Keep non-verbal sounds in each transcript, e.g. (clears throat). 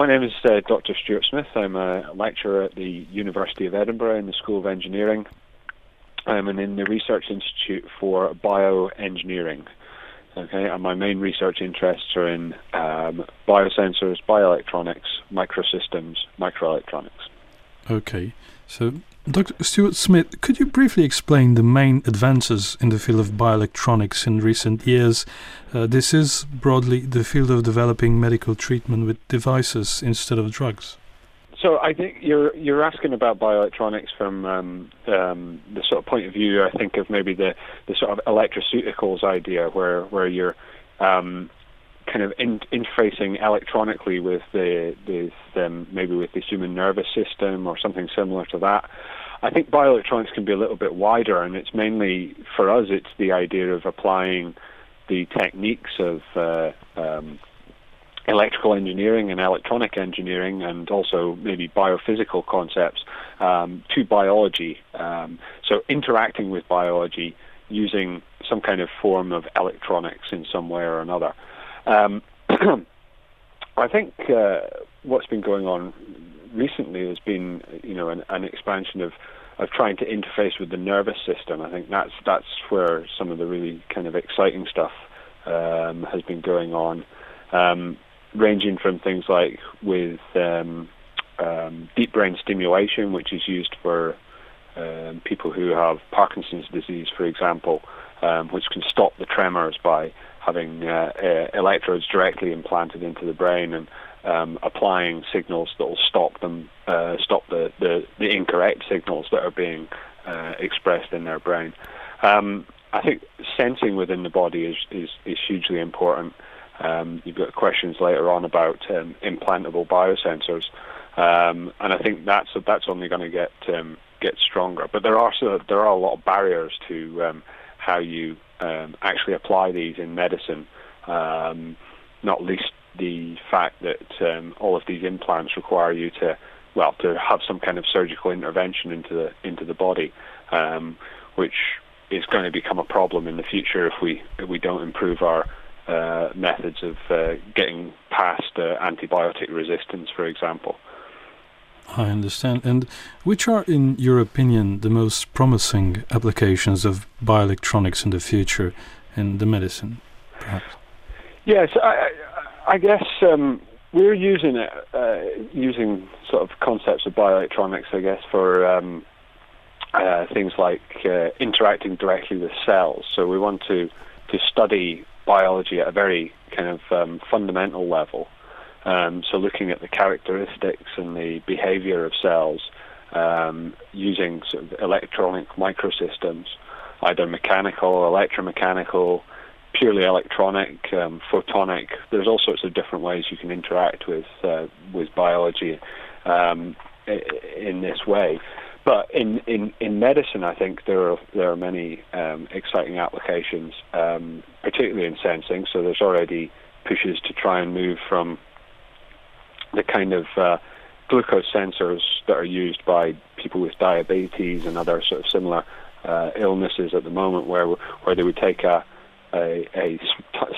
my name is uh, Dr. Stewart Smith. I'm a lecturer at the University of Edinburgh in the School of Engineering. I'm in the Research Institute for Bioengineering. Okay, and my main research interests are in um, biosensors, bioelectronics, microsystems, microelectronics. Okay, so Dr. Stewart Smith, could you briefly explain the main advances in the field of bioelectronics in recent years? Uh, this is broadly the field of developing medical treatment with devices instead of drugs. So I think you're you're asking about bioelectronics from um, um, the sort of point of view I think of maybe the, the sort of electroceuticals idea where where you're um, kind of in, interfacing electronically with the, um, maybe with the human nervous system or something similar to that. I think bioelectronics can be a little bit wider, and it's mainly for us. It's the idea of applying the techniques of uh, um, electrical engineering and electronic engineering, and also maybe biophysical concepts um, to biology. Um, so interacting with biology using some kind of form of electronics in some way or another. Um, (clears throat) I think uh, what's been going on recently has been, you know, an, an, expansion of, of trying to interface with the nervous system. I think that's that's where some of the really kind of exciting stuff um, has been going on, um, ranging from things like with um, um deep brain stimulation, which is used for um, people who have Parkinson's disease, for example, which can stop the tremors by having uh, uh, electrodes directly implanted into the brain and um, applying signals that will stop them, uh, stop the, the, the, incorrect signals that are being uh, expressed in their brain. Um, I think sensing within the body is, is, is hugely important. Um, you've got questions later on about um, implantable biosensors, um, and I think that's that's only going to get um, get stronger. But there are so, there are a lot of barriers to how you um, actually apply these in medicine, um, not least the fact that um, all of these implants require you to, well, to have some kind of surgical intervention into the into the body, um, which is going to become a problem in the future if we if we don't improve our uh, methods of uh, getting past uh, antibiotic resistance, for example. I understand. And which are, in your opinion, the most promising applications of bioelectronics in the future in the medicine, perhaps? Yes, I, I guess um, we're using it, uh, using sort of concepts of bioelectronics, I guess, for um, uh, things like uh, interacting directly with cells. So we want to to study biology at a very kind of um, fundamental level. Um, so looking at the characteristics and the behavior of cells um, using sort of electronic microsystems, either mechanical, electromechanical, purely electronic, um, photonic. There's all sorts of different ways you can interact with uh, with biology um, in this way. But in, in, in medicine, I think there are there are many um, exciting applications, um, particularly in sensing. So there's already pushes to try and move from the kind of uh, glucose sensors that are used by people with diabetes and other sort of similar uh, illnesses at the moment, where where they would take a a, a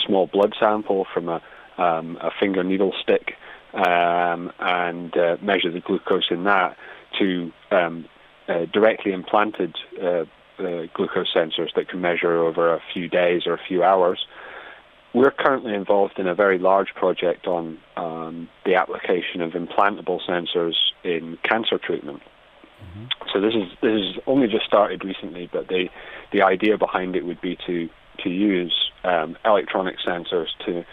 small blood sample from a, um, a finger needle stick um, and uh, measure the glucose in that to um, uh, directly implanted uh, uh glucose sensors that can measure over a few days or a few hours we're currently involved in a very large project on um, the application of implantable sensors in cancer treatment. Mm-hmm. So this is this is only just started recently, but the the idea behind it would be to to use um, electronic sensors to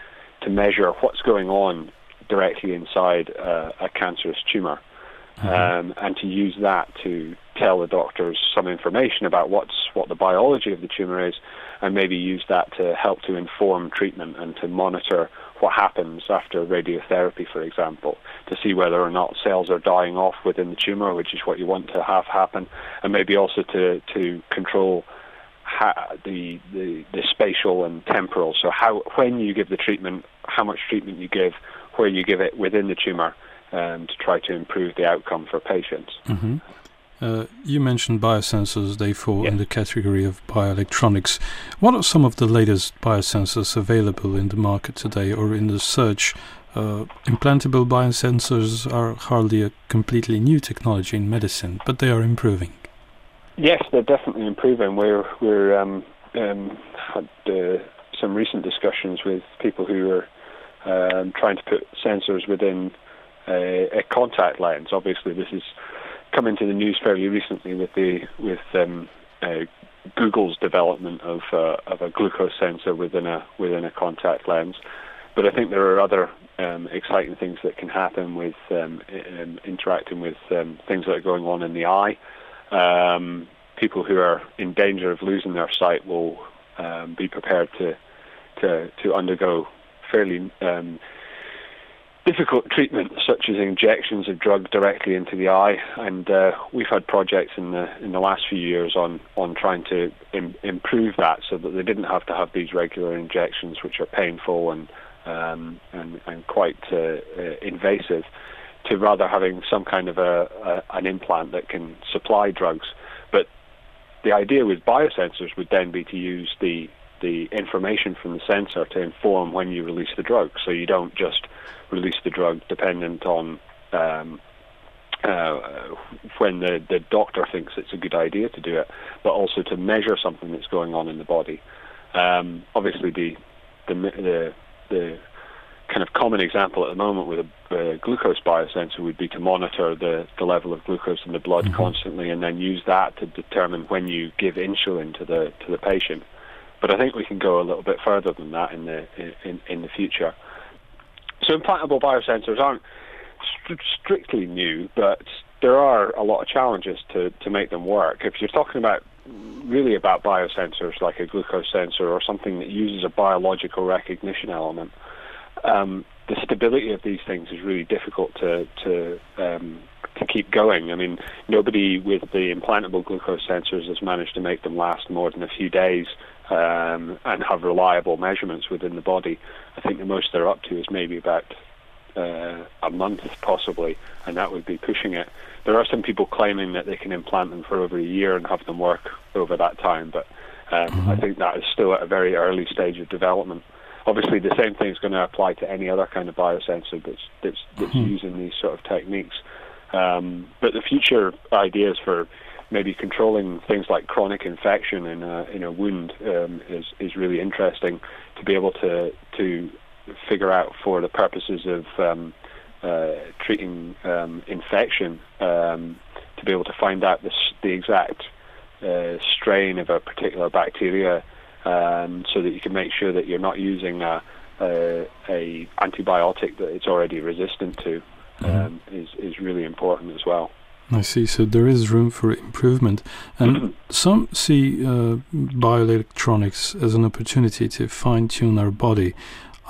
to measure what's going on directly inside uh, a cancerous tumor, mm-hmm. um, and to use that to tell the doctors some information about what's what the biology of the tumor is, and maybe use that to help to inform treatment and to monitor what happens after radiotherapy, for example, to see whether or not cells are dying off within the tumor, which is what you want to have happen, and maybe also to to control the, the the spatial and temporal. So how when you give the treatment, how much treatment you give, where you give it within the tumor, um, to try to improve the outcome for patients. Mm-hmm. Uh, you mentioned biosensors, they fall in the category of bioelectronics. What are some of the latest biosensors available in the market today or in the search uh, implantable biosensors are hardly a completely new technology in medicine, but they are improving. Yes, they're definitely improving. We're we're um, um, had uh, some recent discussions with people who are um, trying to put sensors within a, a, contact lens. Obviously, this has come into the news fairly recently with the with um, uh, Google's development of uh, of a glucose sensor within a within a contact lens. But I think there are other um, exciting things that can happen with um, in, interacting with um, things that are going on in the eye. Um, people who are in danger of losing their sight will um, be prepared to to to undergo fairly um, difficult treatment, such as injections of drug directly into the eye. And uh, we've had projects in the in the last few years on on trying to Im- improve that, so that they didn't have to have these regular injections, which are painful and um, and, and quite uh, uh, invasive, to rather having some kind of a, a an implant that can supply drugs. But the idea with biosensors would then be to use the the information from the sensor to inform when you release the drug. So you don't just release the drug dependent on um, uh, when the, the doctor thinks it's a good idea to do it, but also to measure something that's going on in the body. Um, obviously, the, the the the kind of common example at the moment with a, glucose biosensor would be to monitor the, the level of glucose in the blood mm-hmm. constantly, and then use that to determine when you give insulin to the to the patient. But I think we can go a little bit further than that in the in, in the future. So implantable biosensors aren't st- strictly new, but there are a lot of challenges to, to make them work. If you're talking about really about biosensors like a glucose sensor or something that uses a biological recognition element, um, the stability of these things is really difficult to to um, to keep going. I mean, nobody with the implantable glucose sensors has managed to make them last more than a few days um, and have reliable measurements within the body. I think the most they're up to is maybe about uh, a month, possibly, and that would be pushing it. There are some people claiming that they can implant them for over a year and have them work over that time, but um, mm-hmm. I think that is still at a very early stage of development. Obviously, the same thing is going to apply to any other kind of biosensor that's that's, that's mm-hmm. using these sort of techniques. Um, but the future ideas for maybe controlling things like chronic infection in a, in a wound um, is is really interesting to be able to to figure out for the purposes of um, uh, treating um, infection um, to be able to find out the, the exact uh, strain of a particular bacteria um, so that you can make sure that you're not using a, a, a antibiotic that it's already resistant to mm-hmm. Um, is is really important as well. I see. So there is room for improvement, and mm-hmm. some see uh, bioelectronics as an opportunity to fine-tune our body.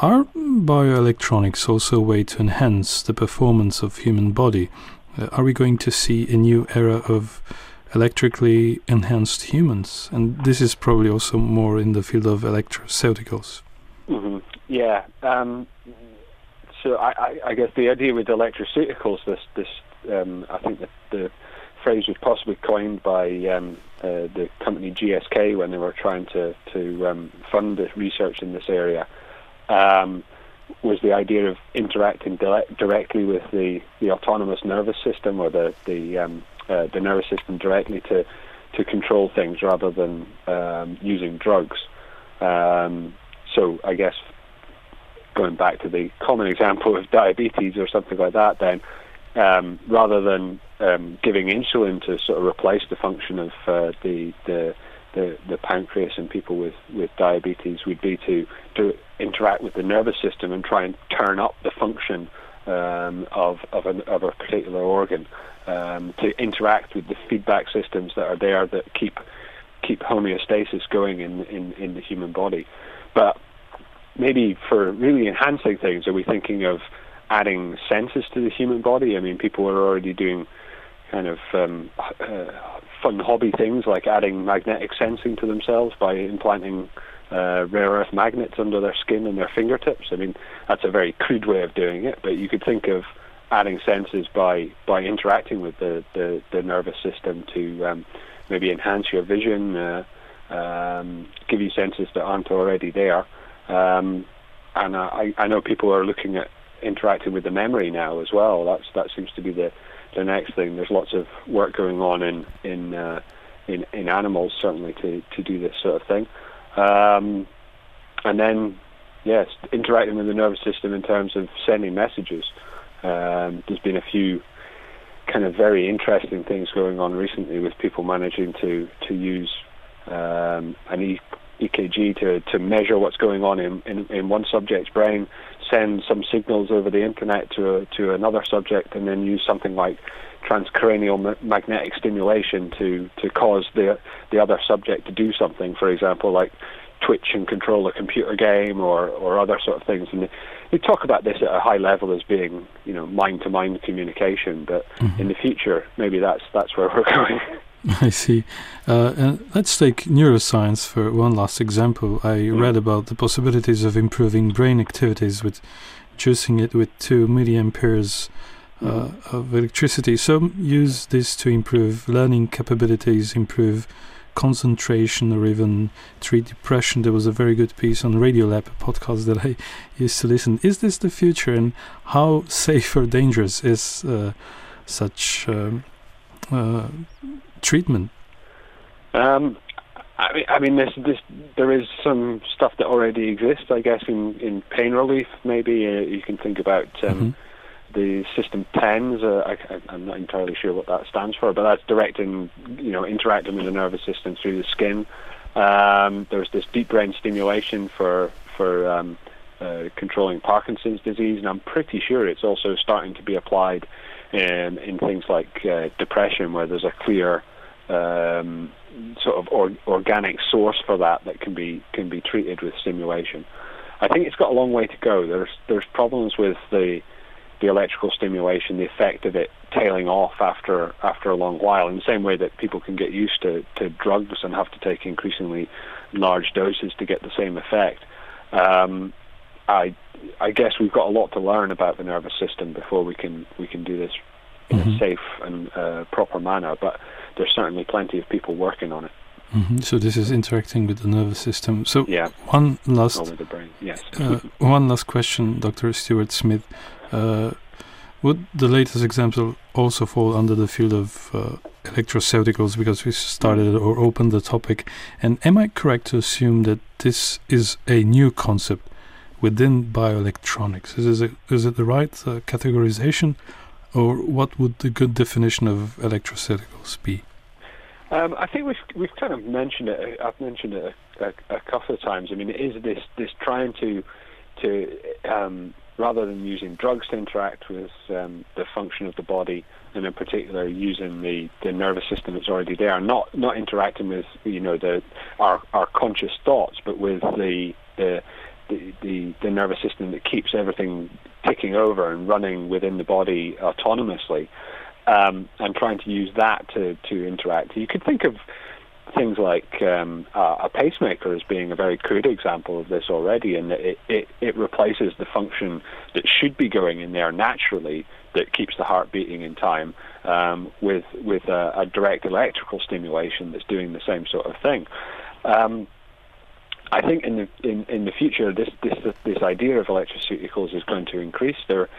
Are bioelectronics also a way to enhance the performance of human body? Uh, are we going to see a new era of electrically enhanced humans? And this is probably also more in the field of electroceuticals. Mm-hmm. Yeah. Um, so I, I, I, guess the idea with electroceuticals, this this um, I think the, the phrase was possibly coined by um, uh, the company GSK when they were trying to to um, fund the research in this area. Um, was the idea of interacting directly with the, the autonomous nervous system or the the um, uh, the nervous system directly to to control things rather than um, using drugs. Um, so I guess going back to the common example of diabetes or something like that, then um, rather than um, giving insulin to sort of replace the function of uh, the, the, the the pancreas in people with, with diabetes would be to to interact with the nervous system and try and turn up the function um, of of, an, of a particular organ um, to interact with the feedback systems that are there that keep keep homeostasis going in, in, in the human body. But maybe for really enhancing things, are we thinking of adding senses to the human body. I mean, people are already doing kind of um, uh, fun hobby things like adding magnetic sensing to themselves by implanting uh, rare earth magnets under their skin and their fingertips. I mean, that's a very crude way of doing it, but you could think of adding senses by by interacting with the the, the nervous system to um, maybe enhance your vision, uh, um, give you senses that aren't already there. Um, and I, I know people are looking at interacting with the memory now as well. That's that seems to be the the next thing. There's lots of work going on in in uh, in, in animals certainly to to do this sort of thing, um, and then yes, interacting with the nervous system in terms of sending messages. Um, there's been a few kind of very interesting things going on recently with people managing to to use um, an EKG to, to measure what's going on in, in, in one subject's brain, send some signals over the internet to a, to another subject, and then use something like transcranial ma- magnetic stimulation to, to cause the the other subject to do something. For example, like twitch and control a computer game or, or other sort of things. And we talk about this at a high level as being, you know, mind-to-mind communication. But mm-hmm. in the future, maybe that's that's where we're (laughs) going. (laughs) I see. Uh, and let's take neuroscience for one last example. I mm. read about the possibilities of improving brain activities with juicing it with two milliamperes uh, mm. of electricity. Some use this to improve learning capabilities, improve concentration or even treat depression. There was a very good piece on Radiolab, a podcast that I (laughs) used to listen. Is this the future, and how safe or dangerous is uh, such um, uh, treatment? Um, I mean, I mean, this, this, there is some stuff that already exists. I guess in, in pain relief, maybe uh, you can think about. Um, mm-hmm the system TENS. Uh, I, am not entirely sure what that stands for, but that's directing, you know, interacting with the nervous system through the skin. Um, there's this deep brain stimulation for for um, uh, controlling Parkinson's disease, and I'm pretty sure it's also starting to be applied in, in things like uh, depression, where there's a clear um, sort of or, organic source for that that can be can be treated with stimulation. I think it's got a long way to go. There's there's problems with the the electrical stimulation, the effect of it tailing off after after a long while. In the same way that people can get used to, to drugs and have to take increasingly large doses to get the same effect. Um, I I guess we've got a lot to learn about the nervous system before we can we can do this in mm-hmm. a safe and uh, proper manner. But there's certainly plenty of people working on it. Mm-hmm. So this is interacting with the nervous system. So yeah. one last. Yes. uh, one last question, Dr. Stewart Smith. Uh, would the latest example also fall under the field of uh, electroceuticals because we started or opened the topic? And am I correct to assume that this is a new concept within bioelectronics? Is it, is it the right uh, categorization, or what would the good definition of electroceuticals be? Um, I think we've we've kind of mentioned it. I've mentioned it a, a, a couple of times. I mean, it is this this trying to to um, rather than using drugs to interact with um, the function of the body, and in particular using the, the nervous system that's already there, not not interacting with you know the our our conscious thoughts, but with the the the, the, the nervous system that keeps everything ticking over and running within the body autonomously, um, and trying to use that to to interact. You could think of things like um, a pacemaker as being a very crude example of this already, and it, it, it replaces the function that should be going in there naturally that keeps the heart beating in time um, with with a, a, direct electrical stimulation that's doing the same sort of thing. Um, I think in the in, in the future, this this this idea of electroceuticals is going to increase. There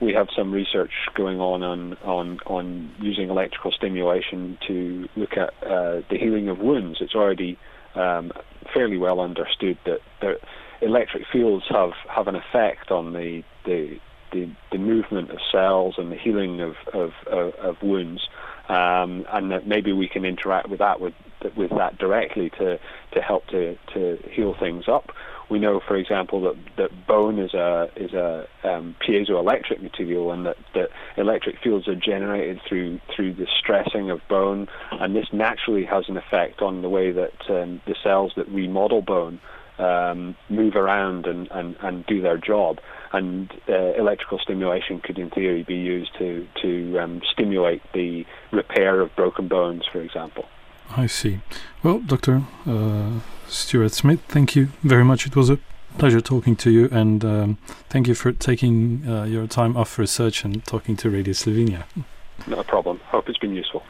we have some research going on on on, on using electrical stimulation to look at uh, the healing of wounds. It's already um, fairly well understood that the electric fields have, have an effect on the, the the, the movement of cells and the healing of of, of, of wounds, um, and that maybe we can interact with that with with that directly to to help to to heal things up. We know, for example, that, that bone is a is a um, piezoelectric material, and that, that electric fields are generated through through the stressing of bone, and this naturally has an effect on the way that um, the cells that remodel bone um, move around and, and, and do their job. And uh, electrical stimulation could, in theory, be used to to um, stimulate the repair of broken bones, for example. I see. Well, Doctor uh, Stewart Smith, thank you very much. It was a pleasure talking to you, and um, thank you for taking uh, your time off research and talking to Radio Slovenia. No problem. Hope it's been useful.